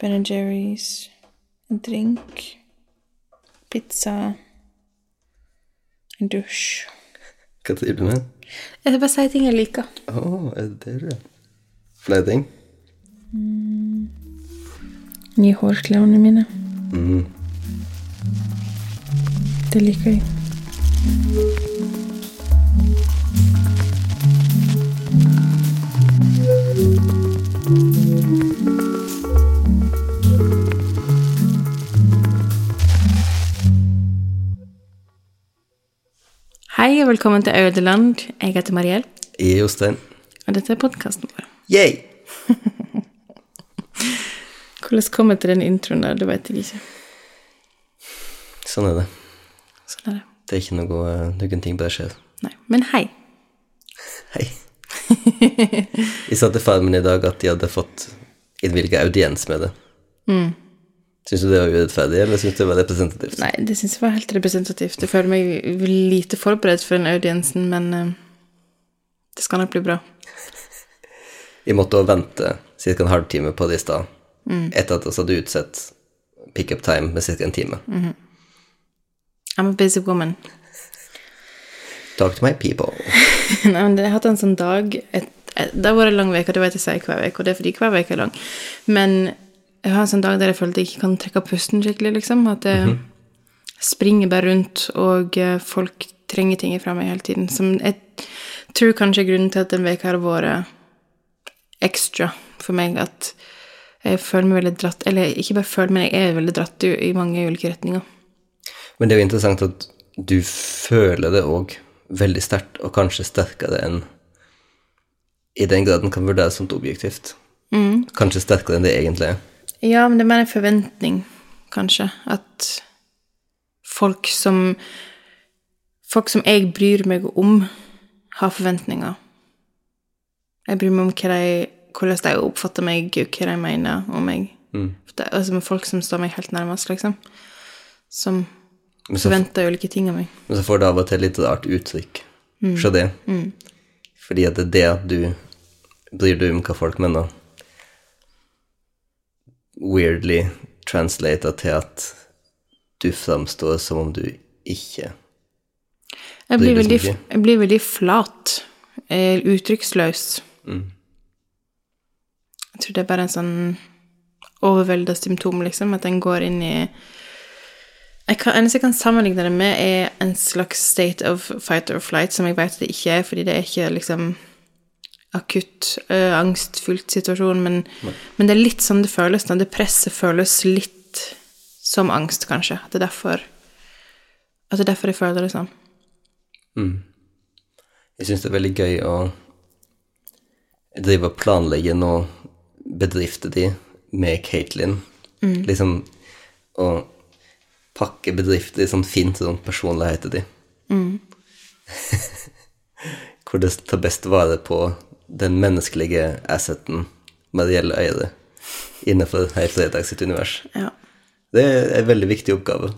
Ben Jerry's, en drink, pizza, en dusj. Hva sier du med? Jeg bare sier ting jeg liker. Å, er det det du gjør? Flere ting? Nye hårklærne mine. Mm. Det liker jeg. Hei og velkommen til Audeland. Jeg heter Mariell, er Jostein. og dette er podkasten vår. Yay! Hvordan kom jeg til den introen der, det vet jeg ikke. Sånn er det. Sånn er det. Det er ikke noe, eh, noen ting bare skjer. Nei, men hei. Hei. Jeg sa til faren min i dag at de hadde fått innvilga audiens med det. Mm. Syns du det var urettferdig, eller syns du det var representativt? Nei, det syns jeg var helt representativt. Jeg føler meg lite forberedt for den audiensen, men uh, det skal nok bli bra. Vi måtte også vente ca. en halvtime på det i stad, etter at vi hadde utsatt pickup time med ca. en time. I'm a busy woman. Talk to my people. Nei, men jeg har hatt en sånn dag et, et, Det har vært en lang uke, det vet jeg sier hver uke, og det er fordi hver uke er lang. Men jeg har en sånn dag der jeg føler at jeg ikke kan trekke pusten skikkelig, liksom. At jeg springer bare rundt, og eh, folk trenger ting fra meg hele tiden. Som jeg tror kanskje er grunnen til at den veka har vært ekstra for meg, at jeg føler meg veldig dratt Eller ikke bare føler, men jeg er veldig dratt i, i mange ulike retninger. Men det er jo interessant at du føler det òg veldig sterkt, og kanskje sterkere enn I den grad den kan vurderes som objektivt. Kanskje sterkere enn det egentlig er. Ja, men det er mer en forventning, kanskje. At folk som Folk som jeg bryr meg om, har forventninger. Jeg bryr meg om de, hvordan de oppfatter meg, og hva de mener om meg. Mm. det, altså med folk som står meg helt nærmest, liksom. Som så, forventer ulike ting av meg. men så får du av og til litt rart uttrykk fra det. Fordi at det er det at du bryr deg om hva folk mener, weirdly translata til at du framstår som om du ikke Jeg Blir veldig, jeg blir veldig flat. Uttrykksløs. Mm. Jeg tror det er bare en sånn overvelda symptom, liksom, at en går inn i jeg kan, eneste jeg kan sammenligne det med, er en slags state of fight or flight, som jeg vet det ikke er, fordi det er ikke liksom akutt uh, angstfylt situasjon, men, men det er litt sånn det føles. Da. Det presset føles litt som angst, kanskje. At det er derfor At det er derfor jeg føler det sånn. Jeg syns det er veldig gøy å drive og planlegge noe bedrifter de med Caitlyn. Liksom å pakke bedrifter i sånn fint rundt personligheten de. Hvor det tar best vare på den menneskelige asseten Marielle Øyre innenfor Hei Fredag sitt univers. Ja. Det er en veldig viktig oppgave.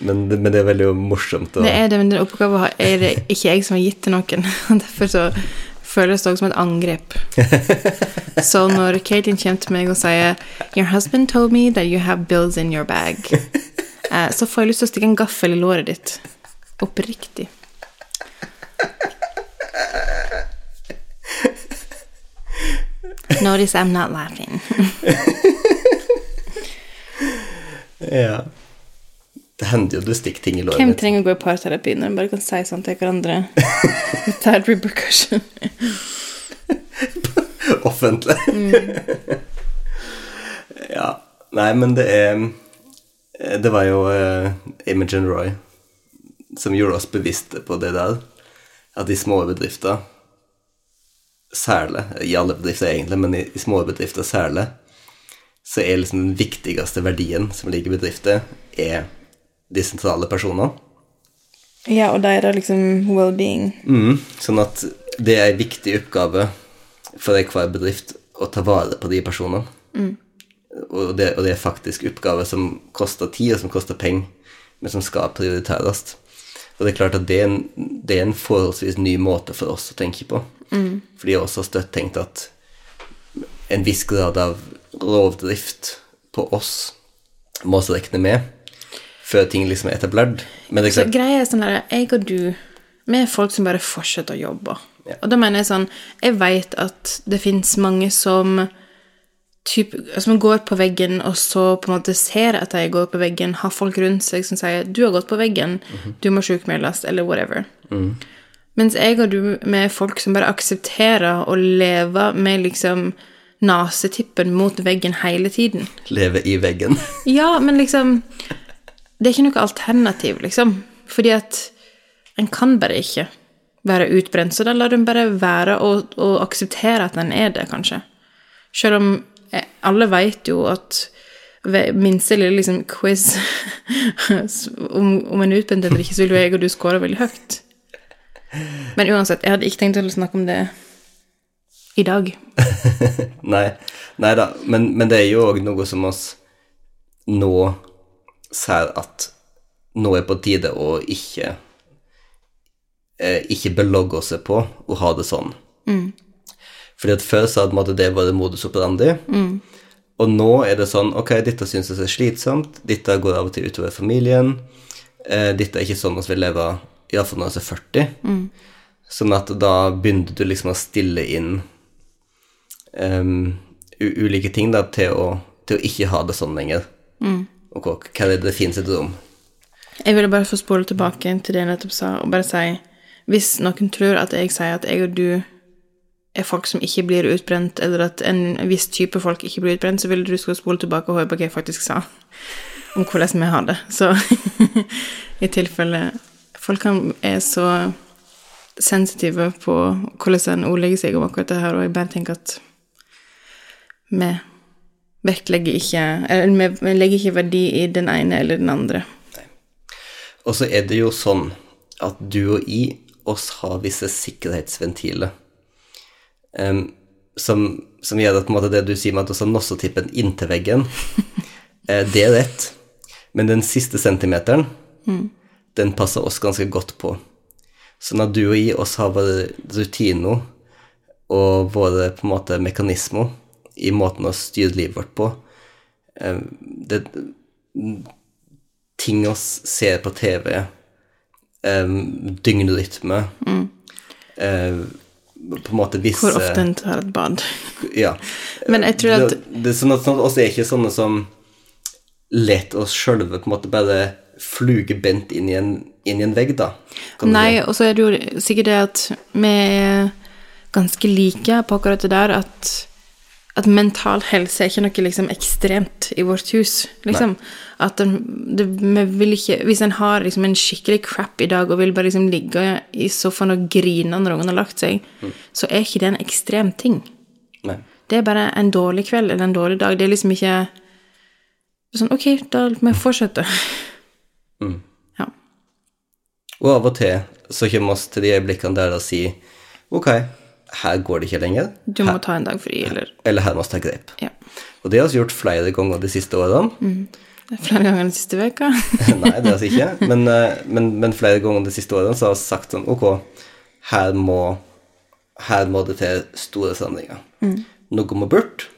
Men, det- men det er veldig morsomt å Det er det, men den oppgaven er det ikke jeg som har gitt til noen. Derfor så føles det også som et angrep. Så når Katin kommer til meg og sier Your husband told me that you have bills in your bag, eh, så får jeg lyst til å stikke en gaffel i låret ditt. Oppriktig. Notice I'm not laughing. Ja. Det hender jo du stikker ting i låret Hvem trenger å gå i parterapi når en bare kan si sånn til hverandre without repercussion? offentlig. ja. Nei, men det er Det var jo uh, Imogen Roy som gjorde oss bevisste på det der. At de små bedrifter særlig, i alle bedrifter egentlig, men i, i små bedrifter særlig, så er liksom den viktigste verdien som ligger i bedrifter, er de sentrale personene. Ja, og da er det liksom well-being. Mm, sånn at det er en viktig oppgave for hver bedrift å ta vare på de personene. Og, det, og det er faktisk oppgaver som koster tid, og som koster penger, men som skal prioriteres. Og det er klart at det er en, det er en forholdsvis ny måte for oss å tenke på. Fordi jeg også har støtt tenkt at en viss grad av rovdrift på oss må også regne med før ting liksom er etablert. Men det er Så greia er sånn der, jeg og du, vi er folk som bare fortsetter å jobbe. Og da mener jeg sånn, jeg vet at det finnes mange som typ, som går på veggen, og så på en måte ser at de går på veggen, har folk rundt seg som sier 'du har gått på veggen, du må sjukmeldes', eller whatever. Mens jeg og du, med folk som bare aksepterer å leve med liksom nesetippen mot veggen hele tiden. leve i veggen. Ja, men liksom Det er ikke noe alternativ, liksom. Fordi at en kan bare ikke være utbrent, så da lar en bare være og, og akseptere at en er det, kanskje. Selv om eh, alle vet jo at ved minste lille liksom, quiz om, om en er utbrent eller ikke, så vil jo jeg og du score veldig høyt. Men uansett, jeg hadde ikke tenkt å snakke om det i dag. Nei, nei da, men, men det er jo òg noe som oss nå ser at nå er på tide å ikke eh, ikke belogge oss på å ha det sånn. Fordi at før sa hadde at det var det modus operandi, og nå er det sånn Ok, dette synes jeg er slitsomt, dette går av og til utover familien, eh, dette er ikke sånn vi vil leve iallfall når du er 40. Sånn at da begynte du liksom å stille inn um, ulike ting da, til å, til å ikke ha det sånn lenger. Og hva, hva er det det finnes et rom? Jeg ville bare få spole tilbake til det jeg nettopp sa, og bare si Hvis noen tror at jeg sier at jeg og du er folk som ikke blir utbrent, eller at en viss type folk ikke blir utbrent, så ville du skulle spole tilbake og høre på hva jeg faktisk sa om hvordan vi har det. Så i tilfelle folk er så sensitive på hvordan en ordlegger seg om akkurat det her, og jeg bare tenker at vi vektlegger ikke Eller vi, legger ikke verdi i den ene eller den andre. Og så er det jo sånn at du og jeg oss har visse sikkerhetsventiler um, som, som gjør at på en måte det du sier med at vi har nossetippen inntil veggen, eh, det er rett. Men den siste centimeteren, den passer oss ganske godt på. Så når du og jeg oss har våre rutiner og våre på en måte mekanismer i måten å styre livet vårt på. Det, ting oss ser på TV, um, døgnrytme mm. På en måte visse Hvor ofte en tar et bad. Ja. Men jeg tror at det, det er sånn at sånn at oss er ikke sånne som lar oss sjølve på en måte bare fluge bent inn i en, inn i en vegg, da. Nei, og så er det jo sikkert det at vi er ganske like på akkurat det der at, at mental helse er ikke noe liksom ekstremt i vårt hus, liksom. At den, det, vi vil ikke Hvis en har liksom en skikkelig crap i dag og vil bare liksom ligge i sofaen og grine når ungen har lagt seg, Mm. så er ikke det en ekstrem ting. Nei. Det er bare en dårlig kveld eller en dårlig dag. Det er liksom ikke sånn Ok, da må jeg fortsette. Mm. Ja. Og av og til så kommer vi oss til de øyeblikkene der det sier Ok, her går det ikke lenger. Du må ta en dag fri, eller Eller her må vi ta grep. Ja. Og det har vi gjort flere ganger de siste årene. Det er flere ganger den siste veka. Nei, det har vi ikke. Men, eh, men, men flere ganger de siste årene så har vi sagt sånn Ok, her må, her må det til store forandringer. Noe må bort.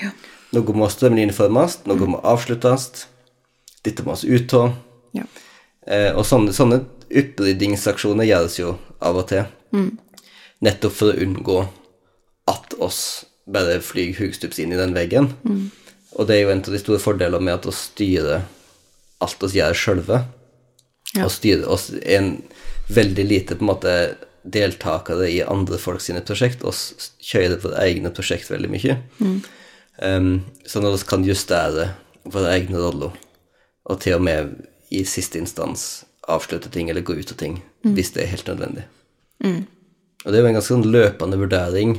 Ja. Noe må strømlinjeformes. Noe må avsluttes. Dette må vi ut av. ja. Eh, og sånne, sånne oppryddingsaksjoner gjøres jo av og til. Nettopp for å unngå at oss bare flyr hugstups inn i den veggen. Og det er jo en av de store fordelene med at å styre alt oss gjør sjølve. Ja. Og styre oss en veldig lite på en måte deltakere i andre folk sine prosjekt. oss kjører våre egne prosjekt veldig mye. Um, sånn at vi kan justere våre egne roller. Og til og med i siste instans avslutte ting eller gå ut av ting hvis det er helt nødvendig. Og det er jo en ganske sånn løpende vurdering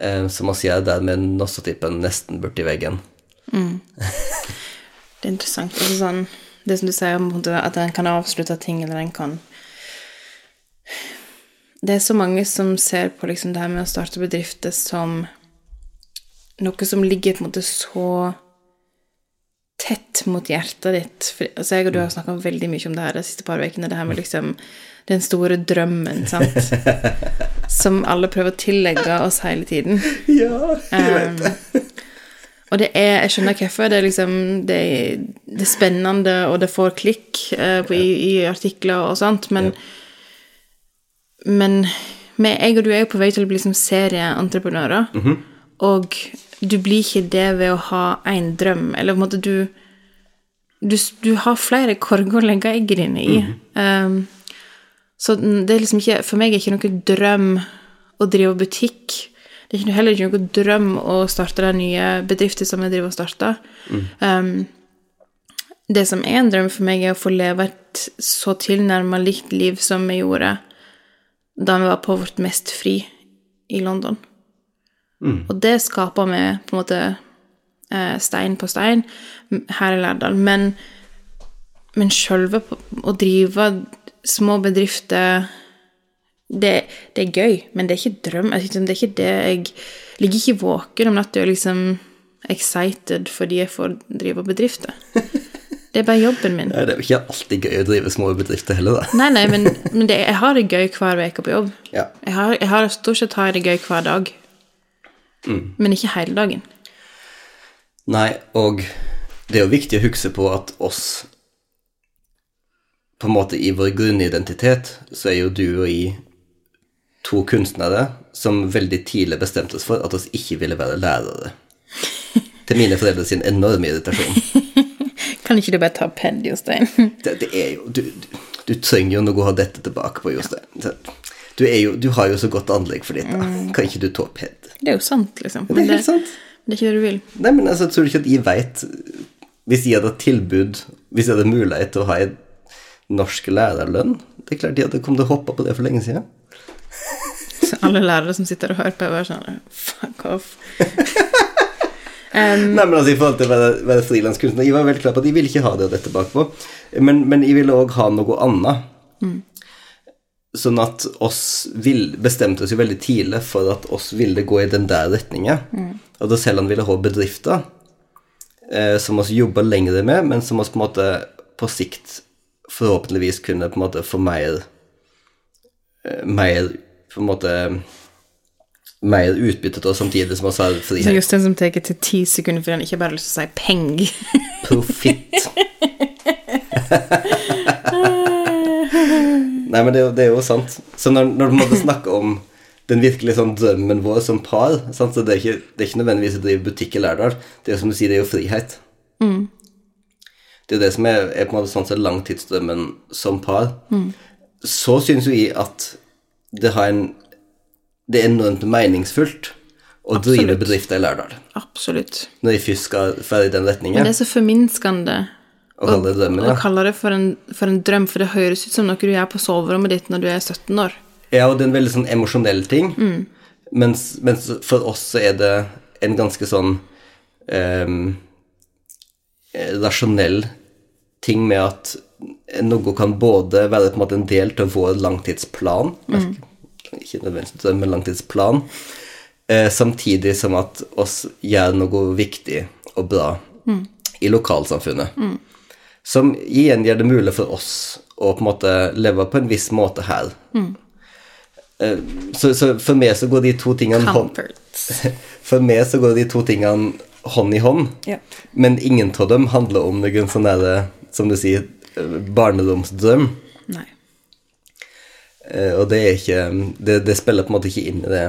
eh, som man sier der med nossetippen nesten borti veggen. Det er interessant. Altså sånn, det som du sier om at en kan avslutte ting, eller en kan Det er så mange som ser på liksom det her med å starte bedrifter som noe som ligger på en måte så tett mot hjertet ditt. For, altså jeg og du har snakka veldig mye om det her de siste par ukene, det her med liksom den store drømmen, sant, som alle prøver å tillegge oss hele tiden. Ja, Um, Og det er, jeg skjønner hvorfor. Det er liksom det er, det er spennende, og det får klikk uh, på, i, i artikler og sånt, men Men med, jeg og du er jo på vei til å bli som serieentreprenører, og du blir ikke det ved å ha én drøm, eller på en måte du Du, du har flere korger å legge eggene dine i. Um, så det er liksom ikke For meg er det ikke noe drøm å drive butikk. Det er heller ikke noe drøm å starte den nye bedriften som jeg driver og starter. Um, det som er en drøm for meg, er å få leve et så tilnærma likt liv som vi gjorde da vi var på vårt mest fri i London. Og det skaper vi på en måte eh, stein på stein her i Lærdal. Men, men sjølve å drive små bedrifter det, det er gøy, men det er ikke drøm. Det er ikke det jeg ligger ikke våken om natta og er liksom excited fordi jeg får drive bedrifter. Det er bare jobben min. Nei, Det er jo ikke alltid gøy å drive små bedrifter heller, da. Nei, nei, men, men det, jeg har det gøy hver uke på jobb. Ja. Jeg har, jeg har stort sett har jeg det gøy hver dag. Men ikke hele dagen. Nei, og det er jo viktig å huske på at oss På en måte i vår grunnidentitet så er jo du og jeg to kunstnere som veldig tidlig bestemte oss for at oss ikke ville være lærere. Til mine foreldre sin enorme irritasjon. Kan ikke du bare ta penn, Jostein? Det, det er jo du, du, du trenger jo noe å ha dette tilbake på, Jostein. Så Du, jo, du har jo så godt anlegg for dette. Kan ikke du ta ped? Det er jo sant, liksom. Det er helt sant. det er ikke det du vil. Nei, men altså, tror du ikke at jeg veit Hvis jeg hadde tilbud Hvis jeg hadde mulighet til å ha en norsk lærerlønn Det er klart jeg hadde kommet til å hoppe på det for lenge siden. Så alle lærere som sitter og hører på, er bare sånn Fuck off. um, Nei, men altså, I forhold til å være, være frilanskunstner Jeg var veldig klar på at jeg ville ikke ha det og dette bakpå. Men, men jeg ville òg ha noe annet. Sånn at oss vil, bestemte oss jo veldig tidlig for at oss ville gå i den der retningen. Og da selv vi ville ha bedrifter eh, som oss jobba lengre med, men som oss på en måte på sikt forhåpentligvis kunne på en måte få mer eh, Mer på en måte mer utbytte av samtidig som vi har frihet. så. Jostein som tar til ti sekunder fordi han ikke bare har lyst til å si peng. Profitt. Nei, men det, det er jo sant. Så når, når du måtte snakke om den virkelig sånn drømmen vår som par sant? så det er, ikke, det er ikke nødvendigvis å drive butikk i Lærdal. Det er jo som du sier, det er jo frihet. Det er det som er, er på en måte sånn sett langtidsdrømmen som par. Så syns jo jeg at det har en Det er enormt meningsfullt å drive bedrifter i Lærdal. Absolutt. Når jeg først skal være i den retningen. Men det er så forminskende Og kalle det drømmen, å ja. kalle det for en, for en drøm, for det høres ut som noe du gjør på soverommet ditt når du er 17 år. Ja, og det er en veldig sånn emosjonell ting. Mens, mens for oss så er det en ganske sånn eh, rasjonell ting med at noe kan både være på en måte en del til vår langtidsplan Ikke nødvendigvis drøm, men langtidsplan. Eh, samtidig som at oss gjør noe viktig og bra i lokalsamfunnet. Som igjen gjør det mulig for oss å på en måte leve på en viss måte her. Mm. Så, så for meg så går de to tingene hånd, For meg så går de to tingene hånd i hånd. Ja. Men ingen av dem handler om noen sånn derre, som du sier, barnedomsdrøm. barndomsdrøm. Nei. Eh, Og det er ikke det, det spiller på en måte ikke inn i det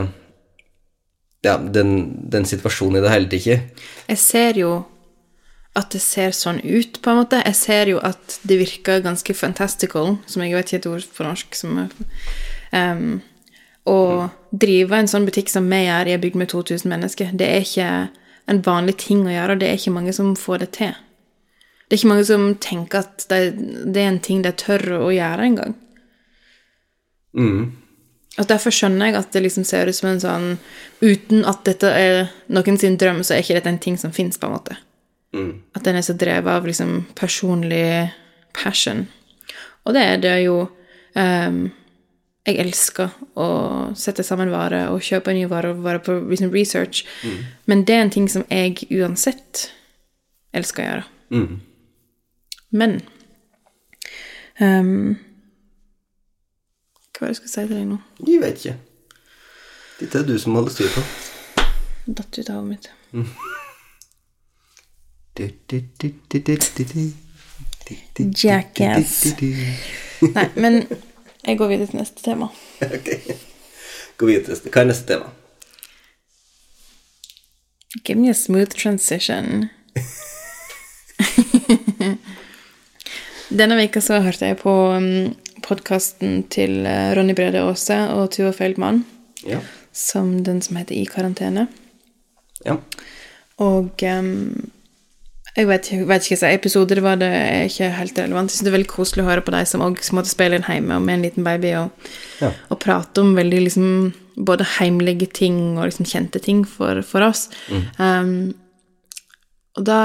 Ja, den, den situasjonen i det hele tatt ikke. Jeg ser jo at det ser sånn ut, på en måte. Jeg ser jo at det virker ganske fantastical, som jeg vet ikke er et ord på norsk, som er um, Å drive en sånn butikk som vi gjør i en bygd med 2000 mennesker, det er ikke en vanlig ting å gjøre, og det er ikke mange som får det til. Det er ikke mange som tenker at det, det er en ting de tør å gjøre engang. Og Derfor skjønner jeg at det liksom ser ut som en sånn Uten at dette er noen sin drøm, så er ikke dette en ting som fins, på en måte. At den er så drevet av liksom personlig passion. Og det er det jo um, Jeg elsker å sette sammen varer og kjøpe nye varer og være på liksom research, men det er en ting som jeg uansett elsker å gjøre. Men um, Hva var det jeg skulle si til deg nå? Jeg vet ikke. Dette er du som holder styr på. Datt ut av hodet mitt. Jackass. Nei, men jeg går videre til neste tema. Ok. Gå videre til neste. Hva er neste tema? Give me a smooth transition. Denne veka så hørte jeg på um, podkasten til eh, Ronny Brede Aase og Tuva Feldmann, Ja. som den som heter I karantene. Ja. Og um, jeg vet, vet ikke hva slags episode det var, det er ikke helt relevant. Jeg synes det er veldig koselig å høre på de som også måtte spille inn hjemme og med en liten baby, og, Ja. og prate om veldig liksom både heimlige ting og liksom kjente ting for, for oss. Um, og da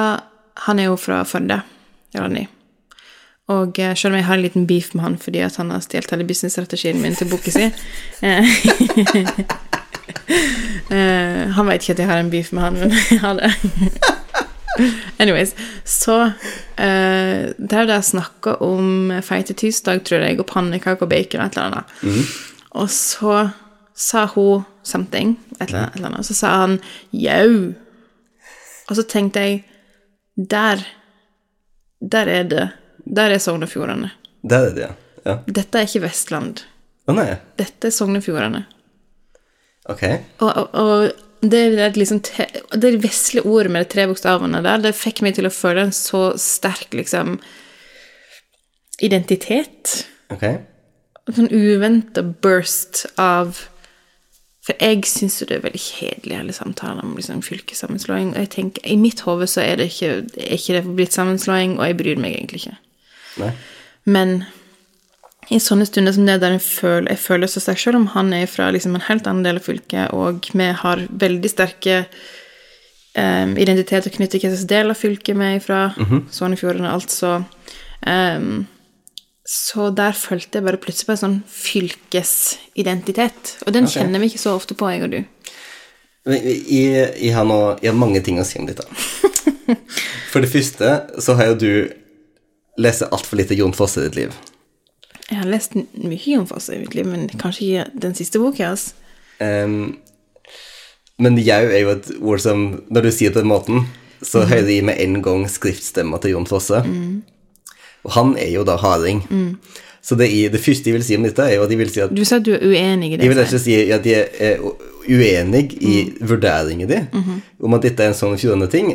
Han er jo fra Førde, Ronny. Og eh, selv om jeg har en liten beef med han fordi at han har stjålet hele businessstrategien min til boka si eh, Han vet ikke at jeg har en beef med han, men jeg har det. Anyways, så eh, Der jeg snakka om feite tirsdag, tror jeg, og pannekaker og bacon og et eller annet. Og så sa hun something, et eller et eller annet og så sa han jau. Og så tenkte jeg Der Der er det. Der er Sogn og Fjordane. Der er det, ja. ja. Dette er ikke Vestland. Å nei. Dette er Sogn og Fjordane. Ok. Og, og, og det, liksom te, det vesle ordet med de tre bokstavene der, det fikk meg til å føle en så sterk liksom identitet. Ok. En sånn uventa burst av For jeg syns jo det er veldig kjedelig, alle samtaler om liksom fylkessammenslåing. Og jeg tenker, i mitt hode så er det ikke, er ikke det blitt sammenslåing, og jeg bryr meg egentlig ikke. Nei. Men i sånne stunder som det der jeg føler, jeg føler så sterkt, selv om han er fra liksom en helt annen del av fylket, og vi har veldig sterke um, identiteter knyttet til hvilken del av fylket vi er fra, Sogn og Fjordane, altså um, Så der følte jeg bare plutselig på en sånn fylkesidentitet. Og den kjenner vi ikke så ofte på, jeg og du. Jeg, jeg, har noe, jeg har mange ting å si om dette. For det første så har jo du lest altfor lite Jon Fosse i ditt liv. Jeg har lest mye i mitt liv, men kanskje ikke den siste boka hans. Um, men jau er jo et ord som Når du sier det på den måten, så hører jeg med en gang skriftstemma til Jon Fosse. Og han er jo da harding. Så det, det første jeg vil si om dette, er jo at jeg vil si at Du sa at du er uenig i det. Jeg vil ikke si at de er uenig i vurderingen din om at dette er en sånn Fjordane-ting.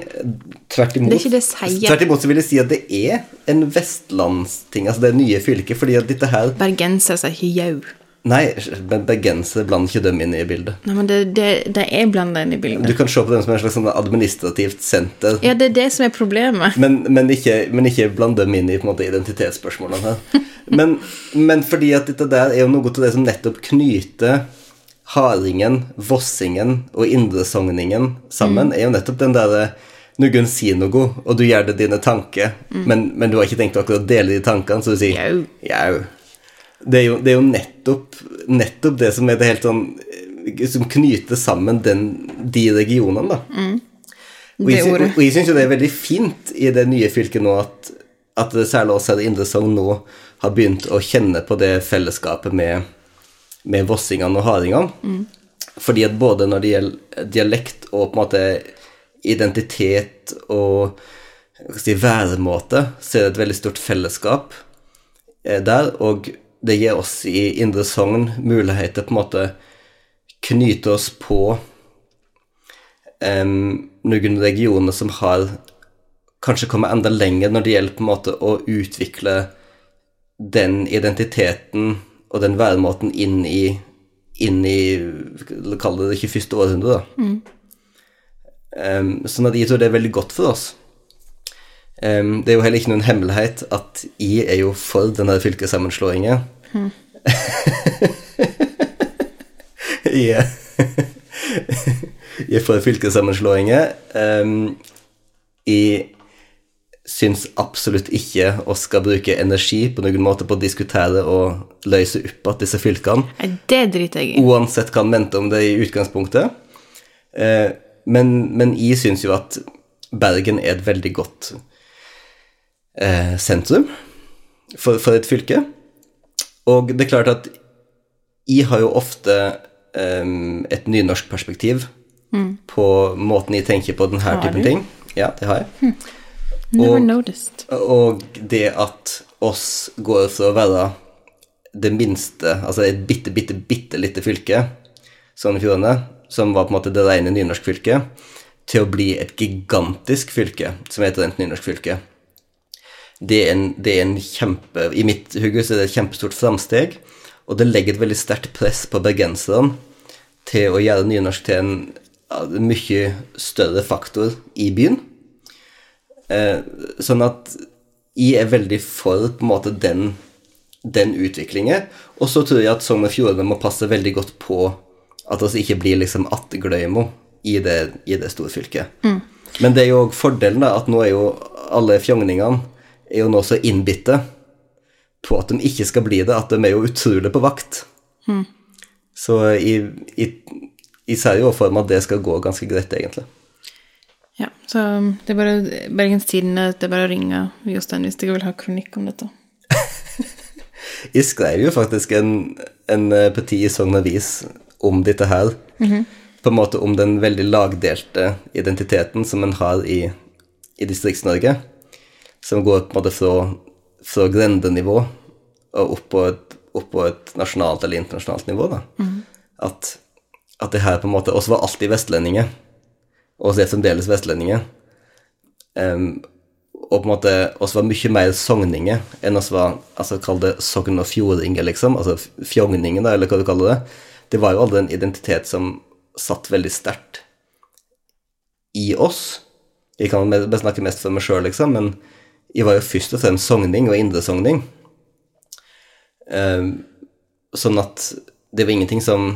Tvert imot. Det er ikke det sier. Tvert imot så vil jeg si at det er en vestlandsting, altså det nye fylket, fordi at dette her Bergenser sier ikke jau. Nei, men bergensere blander ikke dem inn i bildet. Nei, men det, det, det er blanda inn i bildet. Du kan se på dem som et slags sånn administrativt senter, Ja, det er det som er problemet. men, men, ikke, men ikke bland dem inn i på en måte, identitetsspørsmålene her. Men, men fordi at dette der er jo noe av det som nettopp knyter hardingen, vossingen og indresogningen sammen, er jo nettopp den derre Noen sier noe, og du gjør det dine tanker, men, men du har ikke tenkt akkurat å dele de tankene, så du sier Jau. Det er jo, det er jo nettopp, nettopp det som er det helt sånn eh, Som knyter sammen den, de regionene, da. Og Det jeg, ordet. og jeg syns jo det er veldig fint i det nye fylket nå at, at det særlig oss her i Indre Sogn nå har begynt å kjenne på det fellesskapet med, med vossingene og hardingene. Fordi at både når det gjelder dialekt og på en måte identitet og si, væremåte, så er det et veldig stort fellesskap eh, der, og det gir oss i Indre Sogn muligheter på en måte knyte oss på um, noen regioner som har kanskje kommet enda lenger når det gjelder på en måte å utvikle den identiteten og den væremåten inn i inn i Kall det det 21. århundre, da. Em, sånn at jeg tror det er veldig godt for oss. Um, det er jo heller ikke noen hemmelighet at jeg er jo for denne fylkessammenslåingen. jeg, er- jeg er for fylkessammenslåinger. Um, jeg syns absolutt ikke vi skal bruke energi på noen måte på å diskutere og løse opp igjen disse fylkene Nei, det driter jeg i. uansett hva han mente om det i utgangspunktet. Eh, men, men jeg syns jo at Bergen er et veldig godt eh, sentrum for, for et fylke. Og det er klart at jeg har jo ofte eh, et nynorsk perspektiv på måten jeg tenker på denne typen ting. Ja, det har jeg. Never Og- Og det at oss går fra å være det minste, altså et bitte, bitte, bitte lite fylke, Sogn og Fjordane, som var på en måte det rene nynorskfylket, til å bli et gigantisk fylke, som heter rent nynorskfylke. Det er en, det er en kjempe I mitt hode så er det et kjempestort framsteg, og det legger et veldig sterkt press på bergenserne til å gjøre nynorsk til en mye større faktor i byen. Eh, sånn at jeg er veldig for på en måte den, den utviklingen. Og så tror jeg at Sogn og Fjordane må passe veldig godt på at vi ikke blir liksom attgløymo i det, i det storfylket. Men det er jo òg fordelen, da, at nå er jo alle fjongningene er jo nå så innbitte på at de ikke skal bli det, at de er jo utrolig på vakt. Så jeg, jeg, jeg ser jo for meg at det skal gå ganske greit, egentlig. Ja, så um, det er bare Bergens Tidende, det er bare å ringe Jostein hvis dere vil ha kronikk om dette. Jeg skrev jo faktisk en, en parti i Sogn Avis om dette her. På en måte om den veldig lagdelte identiteten som en har i, i Distrikts-Norge. Som går på en måte fra, fra grendenivå og opp på, et, opp på et nasjonalt eller internasjonalt nivå. da. At, at det her på en måte også var alltid vestlendinger, og så er fremdeles vestlendinger. Um, og på en måte oss var mye mer sogninger enn oss var altså Kall det sogn og fjordinger, liksom. Altså fjongninger, da, eller hva du kaller det. Det var jo aldri en identitet som satt veldig sterkt i oss. Jeg kan snakke mest for meg sjøl, liksom, men jeg var jo først og fremst sogning og indresogning. Um, sånn at det var ingenting som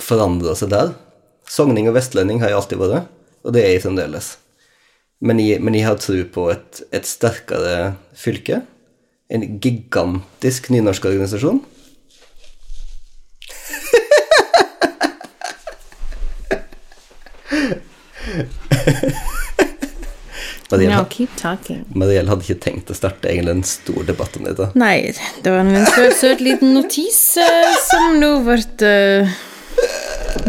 forandra seg der. Sogning og vestlending har jeg alltid vært, og det er jeg fremdeles. Men jeg, men jeg har tro på et, et sterkere fylke. En gigantisk nynorskorganisasjon. Mariel, No, keep talking. Mariel hadde ikke tenkt å starte egentlig en stor debatt om dette. Nei, det var en søt, søt liten notis uh, som nå ble uh,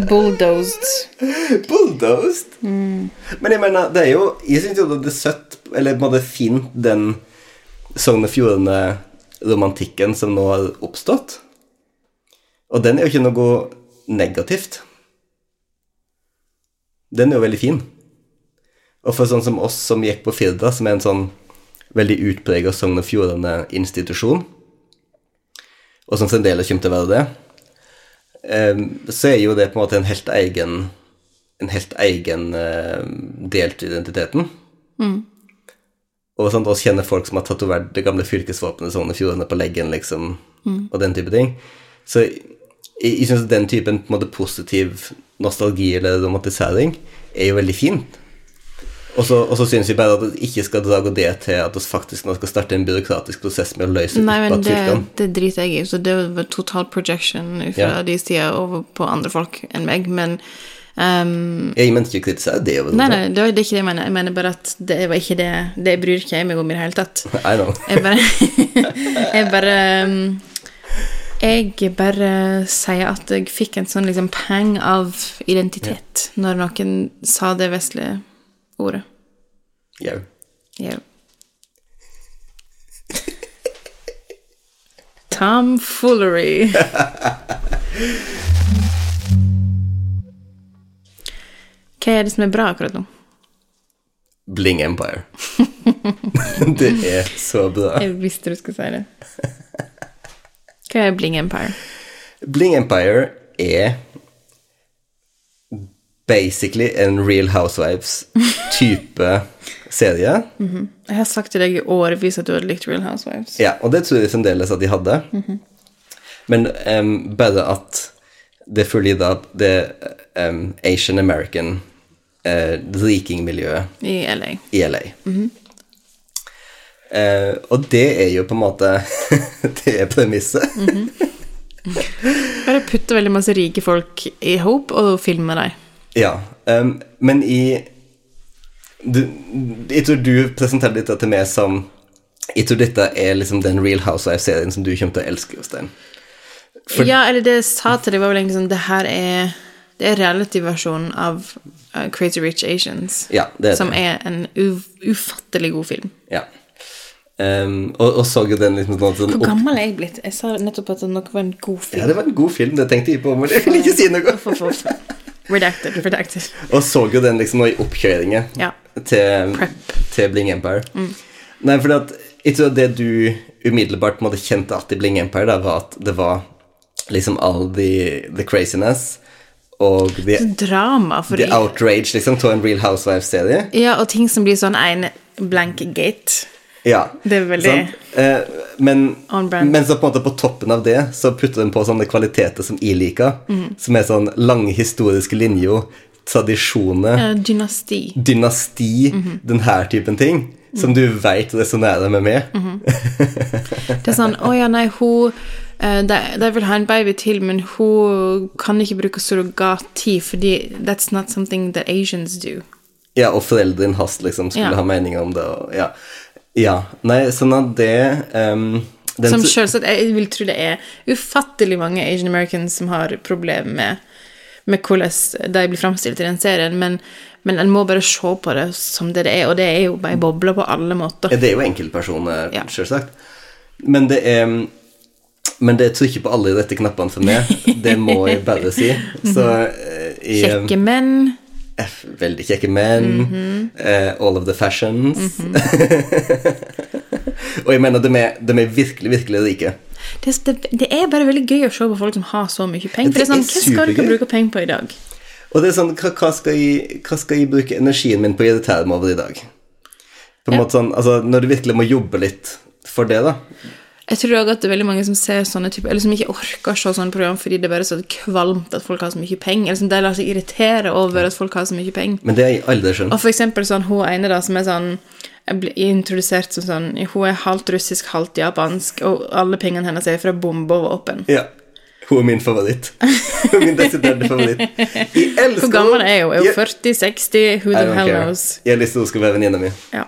bulldozed. Bulldozed. Men jeg mener, det er jo Jeg syns jo det er søtt, eller på en måte fint, den Sogn og Fjordane-romantikken som nå har oppstått. Og den er jo ikke noe negativt. Den er jo veldig fin. Og for sånn som oss som gikk på Firda, som er en sånn veldig utprega Sogn og Fjordane-institusjon, og som fremdeles kommer til å være det, så er jo det på en måte en helt egen en helt egen eh, del til identiteten. Og sånn, også kjenner folk som har tatovert det gamle fylkesvåpenet Sogn og Fjordane på leggen, liksom, og den type ting. Så jeg, jeg syns den typen på en måte positiv nostalgi eller romantisering er jo veldig fint. Og så, og så syns vi bare at vi ikke skal dra det til at vi faktisk nå skal starte en byråkratisk prosess med å løse Nei, men det, det driter jeg i, så det var total projection fra Ja. de sida over på andre folk enn meg, men um, Jeg mente ikke å kritisere det. Nei, nei, det er ikke det jeg mener. Jeg mener bare at det var ikke det Det bryr ikke jeg meg om i det hele tatt. I know. Jeg bare Jeg bare um, Jeg bare sier at jeg fikk en sånn liksom pang av identitet når noen sa det vestlige ordet. Jau. Jau. Tomfoolery. Hva er det som er bra akkurat nå? Bling Empire. det er så bra. Jeg visste du skulle si det. Hva er Bling Empire? Bling Empire er basically en Real Housewives-type serie. Jeg har sagt til deg i årevis at du hadde likt Real Housewives. Ja, og det tror jeg fremdeles at de hadde. Men um, bare at det følger da det um, Asian American eh, rikingmiljøet I LA. i LA. Eh, og det er jo på en måte Det er premisset. Bare putte veldig masse rike folk i hop og filme dem. Ja, Um, men i du, Jeg tror du presenterte dette til meg som Jeg tror dette er liksom den Real Housewives-serien som du kommer til å elske, Jostein. For- Ja, eller det jeg sa til deg, var vel egentlig sånn Det her er Det er reality-versjonen av uh, Crazy Rich Asians. Ja, det er som det. er en uf ufattelig god film. Ja. Um, og, og så jo den liksom sånn, sånn Hvor gammel er jeg blitt? Jeg sa nettopp at det nok var en god film. Ja, det var en god film, det tenkte jeg på, men jeg vil ikke si noe. Redacted, redacted. Og så jo den liksom nå i oppkjøringen Ja. til, Mm. til Bling Empire. Nei, for at, det du umiddelbart måtte kjente at i Bling Empire, da, var at det var liksom all the, the craziness og the, Drama, the outrage liksom til en Real Housewives-serie. Ja, og ting som blir sånn en blank gate. Ja. Det er veldig? Eh, men, men så på en måte på toppen av det så putter den på sånne kvaliteter som jeg liker, mm. som er sånn lange historiske linjer, tradisjoner, uh, dynasti. dynasti, Mhm. den her typen ting, som du vet resonnerer med meg. Mhm. Det er sånn Å ja, nei, hun eh, de, de vil ha en baby til, men hun kan ikke bruke surrogati fordi that's not something that Asians do. Ja, og foreldrene hans liksom skulle yeah. ha meninger om det, og ja. Ja, nei, sånn at det um, Som selvsagt, Jeg vil tro det er ufattelig mange Asian Americans som har problemer med, med hvordan de blir framstilt i den serien, men, men en må bare se på det som det det er, og det er jo bare bobler på alle måter. Ja, det er jo enkeltpersoner, Ja. selvsagt. Men det er Men det trykker på alle de rette knappene for meg. Det må jeg bare si. Så eh, jeg, Kjekke menn. F, Veldig kjekke menn. Mm -hmm. uh, all of the fashions. og jeg mener, de er, de er virkelig, virkelig rike. Det, det, det er bare veldig gøy å se på folk som har så mye penger. For det er sånn, Hva skal supergøy. bruke penger på i dag? Og det er sånn, hva, skal jeg, hva skal jeg bruke energien min på å irritere meg over i dag? På en Ja. måte sånn, altså Når du virkelig må jobbe litt for det, da. Jeg tror også at det er veldig mange som ser sånne typer, eller som ikke orker å se sånne program fordi det er bare så kvalmt at folk har så mye penger, eller som de lar seg irritere over at folk har så mye penger. Men det jeg aldri skjønt. Og for eksempel sånn, hun ene da, som er sånn jeg ble introdusert som sånn Hun er halvt russisk, halvt japansk, og alle pengene hennes er fra bombe og våpen. Ja. Hun er min favoritt. Hun er min desiderte favoritt. Jeg elsker Hvor gammel er hun? Er hun 40? 60? Who the hell knows? Jeg har lyst til at hun skal være venninna mi. Ja.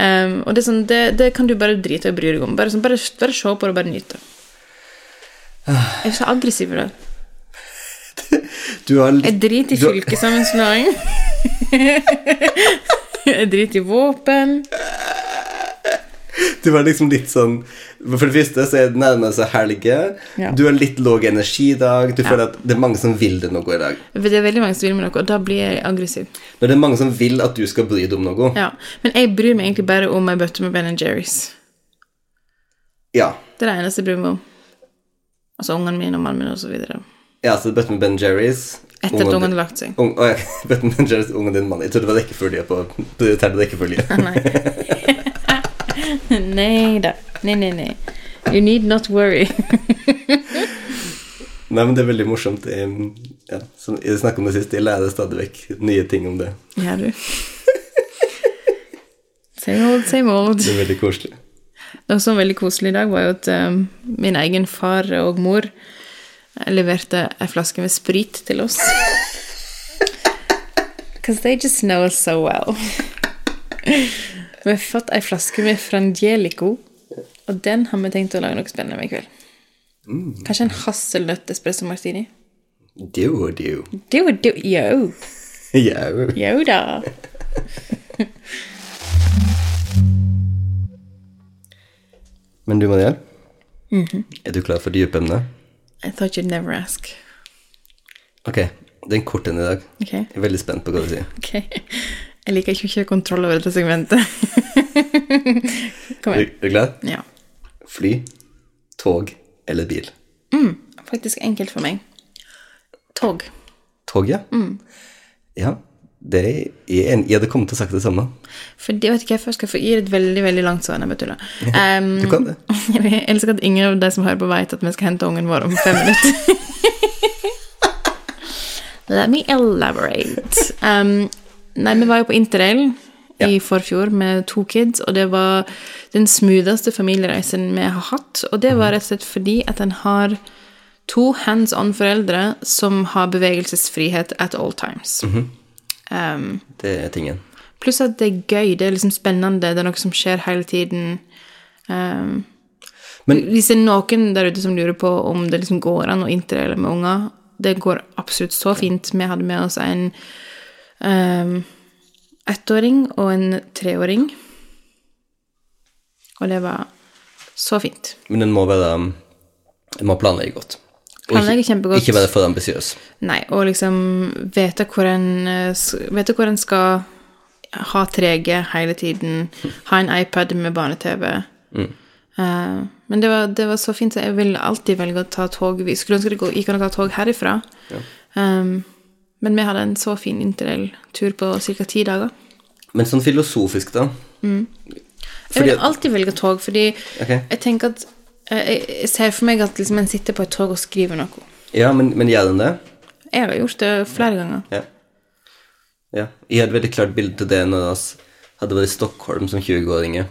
Ehm, og det sånn, det, det kan du bare drite i å bry deg om. Bare, sånn, bare, bare se på det og bare nyte. Jeg er så aggressiv i dag. Jeg driter i fylkessammenslåing. Jeg driter i våpen. Du var liksom litt sånn For det første så er det nærmere seg helge. Ja. Du har litt låg energi i dag. Du Ja. føler at det er mange som vil det noe i dag. Det er veldig mange som vil meg noe, og da blir jeg aggressiv. Når det er mange som vil at du skal bry deg om noe. Ja. Men jeg bryr meg egentlig bare om ei bøtte med Ben Jerry's. Ja. Det er det eneste jeg bryr meg om. Altså ungene mine og mannen min og så videre. ja så bøtte med Ben Jerry's. Etter at ungen lagt seg. Ungen, oh, ja. Bøtte med Ben Jerry's, ungen din mann. Jeg trodde det var rekkefølge på prioritert rekkefølge. Nei. da. Nei, nei, nei. You need not worry. Nei, men det er veldig morsomt. Jeg, ja, som jeg snakket om det sist, jeg lærer stadig vekk nye ting om det. Ja, du? Same old, same old. Det er veldig koselig. Noe som var veldig koselig i dag, var jo at um, min egen far og mor leverte ei flaske med sprit til oss. Because they just know us so well. Vi har fått ei flaske med Frangelico, og den har vi tenkt å lage noe spennende med i kveld. Kanskje en hasselnøtt espresso martini? Do or do? Do or do Yo! yo. Yo da! Men du, Mariel, Mhm. er du klar for dype emner? I thought you'd never ask. Ok, det er en kort en i dag. Ok, Jeg er veldig spent på hva du sier. ok. Jeg liker ikke å kjøre kontroll over dette segmentet. Kom igjen. er du klar? Ja. Fly, tog eller bil? Mm, Faktisk enkelt for meg. Tog. Tog, ja? Mm. Ja, det er, en- jeg hadde kommet til å sagt det samme. For det vet ikke jeg først skal få gi et veldig veldig langt svar. Jeg tuller. Um, Du kan det. Jeg elsker at ingen av de som hører på, vet at vi skal hente ungen vår om fem minutter. Let me elaborate. Um, nei, vi var jo på interrail i forfjor med to kids, og det var den smootheste familiereisen vi har hatt. Og det var rett og slett fordi at en har to hands on-foreldre som har bevegelsesfrihet at all times. Um, Det er tingen. Pluss at det er gøy, det er liksom spennende, det er noe som skjer hele tiden. Um, Men- hvis det er noen der ute som lurer på om det liksom går an å interraile med unger, det går absolutt så fint. Vi hadde med oss en um, ettåring og en treåring. Og det var så fint. Men den må være Den må planlegge godt. Planlegge kjempegodt. ikke være for ambisiøs. Nei, og liksom vite hvor en, eh, vite hvor en skal ha 3G hele tiden, ha en iPad med barne-TV. Eh, men det var, det var så fint, så jeg vil alltid velge å ta tog. Vi skulle ønske det gikk an å ta tog herifra. Um, men vi hadde en så fin interrail-tur på ca. ti dager. Men sånn filosofisk, da. Mm. Jeg vil alltid velge tog, fordi okay. jeg tenker at eh, jeg, ser for meg at liksom en sitter på et tog og skriver noe. Ja, men, men gjør den det? Jeg har gjort det flere ganger. Ja. ja. Jeg hadde veldig klart bilde til det når vi hadde vært i Stockholm som 20-åringer.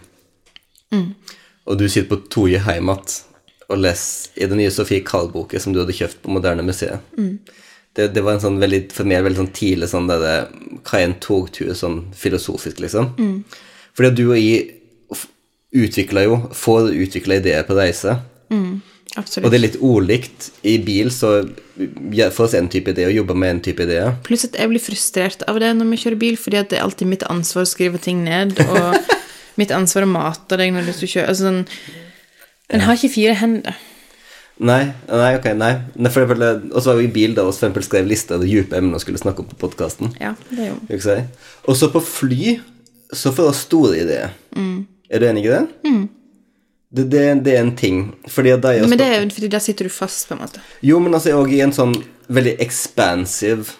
Mm. Og du sitter på Toje hjem igjen og leser i den nye Sofie Karl-boka som du hadde kjøpt på Moderne Museet. Det, det var en sånn veldig, for meg veldig sånn tidlig sånn der, Hva er en togtur sånn filosofisk, liksom? Fordi at du og jeg utvikla jo Får utvikla ideer på reise. Absolutt. Og det er litt ulikt. I bil så får oss en type idé og jobber med en type ideer. Pluss at jeg blir frustrert av det når vi kjører bil, fordi det er alltid mitt ansvar å skrive ting ned, og mitt ansvar å mate deg når du skal kjøre altså sånn, En har ikke fire hender. Nei, nei, ok, nei. nei for eksempel, og så var vi i bil da og for skrev liste av de dype emnene vi skulle snakke om på podkasten. Ja, det er jo Og så på fly så får vi store ideer. Er du enig i det? Det, det, det er en ting. Fordi at de Men det er jo fordi der sitter du fast, på en måte. Jo, men altså jeg er òg i en sånn veldig expansive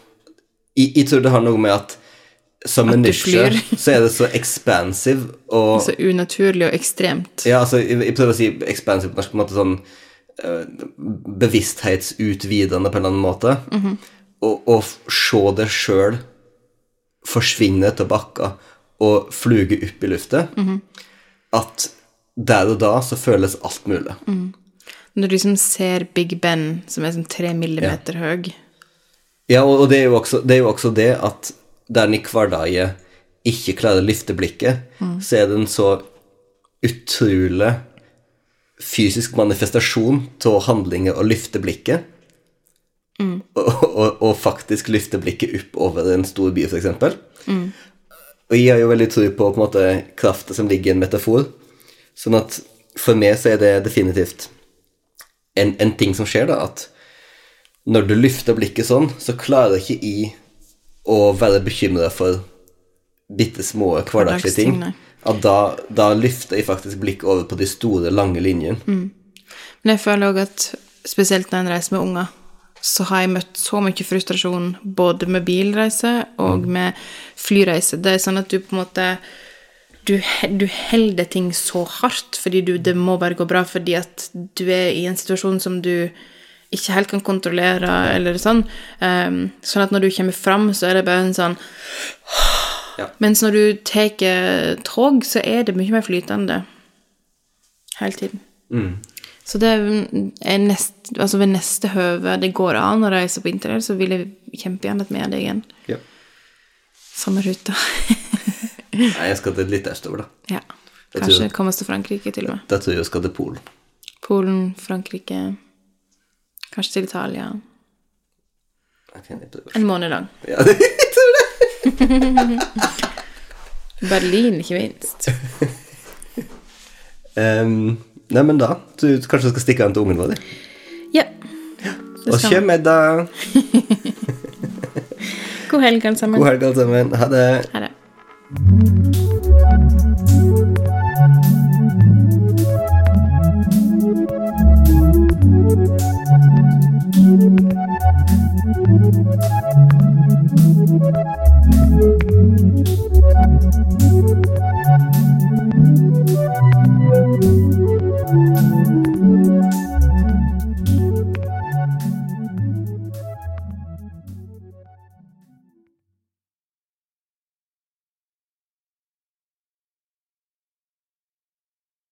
jeg, jeg tror det har noe med at som menneske så er det så expansive og Så unaturlig og ekstremt. Ja, altså, jeg, jeg prøver å si expansive på norsk, på en måte sånn eh, bevissthetsutvidende på en eller annen måte. og, og se det sjøl forsvinne til bakka og fluge opp i lufta. At der og da så føles alt mulig. Når du liksom ser Big Ben, som er sånn tre millimeter høy Ja, og, og det, er også, det er jo også det at der en i hverdagen ikke klarer å løfte blikket, så er det en så utrolig fysisk manifestasjon av handlinger å løfte blikket. Og, og, og faktisk løfte blikket opp over en stor by, f.eks. Mm. Og jeg har jo veldig tro på på måte krafta som ligger i en metafor. Sånn at for meg så er det definitivt en, en ting som skjer, da, at når du løfter blikket sånn, så klarer ikke jeg å være bekymra for bitte små hverdagslige ting. At da, da løfter jeg faktisk blikket over på de store, lange linjene. Men jeg føler òg at spesielt når en reiser med unger, så har jeg møtt så mye frustrasjon både med bilreise og med flyreise. Det er sånn at du på en måte Du, du holder ting så hardt fordi du, det må bare gå bra fordi at du er i en situasjon som du ikke helt kan kontrollere, eller sånn. Um, sånn at når du kommer fram, så er det bare en sånn Ja. Mens når du tar tog, så er det mye mer flytende hele tiden. Så det er nest, altså ved neste høve det går an å reise på interrail, så vil jeg kjempegjerne med deg igjen. Ja. Samme ruta. Nei, jeg skal til litt østover, da. ja. Kanskje tror- komme oss til Frankrike til og med. Da tror jeg jeg skal til Polen. Polen, Frankrike Kanskje til Italia. En måned lang. Ja, det. Berlin, ikke minst. um, nei, men da du, kanskje du skal stikke an til ungen vår. Ja. Og med da. God helg, alle sammen. God helg, alle sammen. Ha det. Ha det.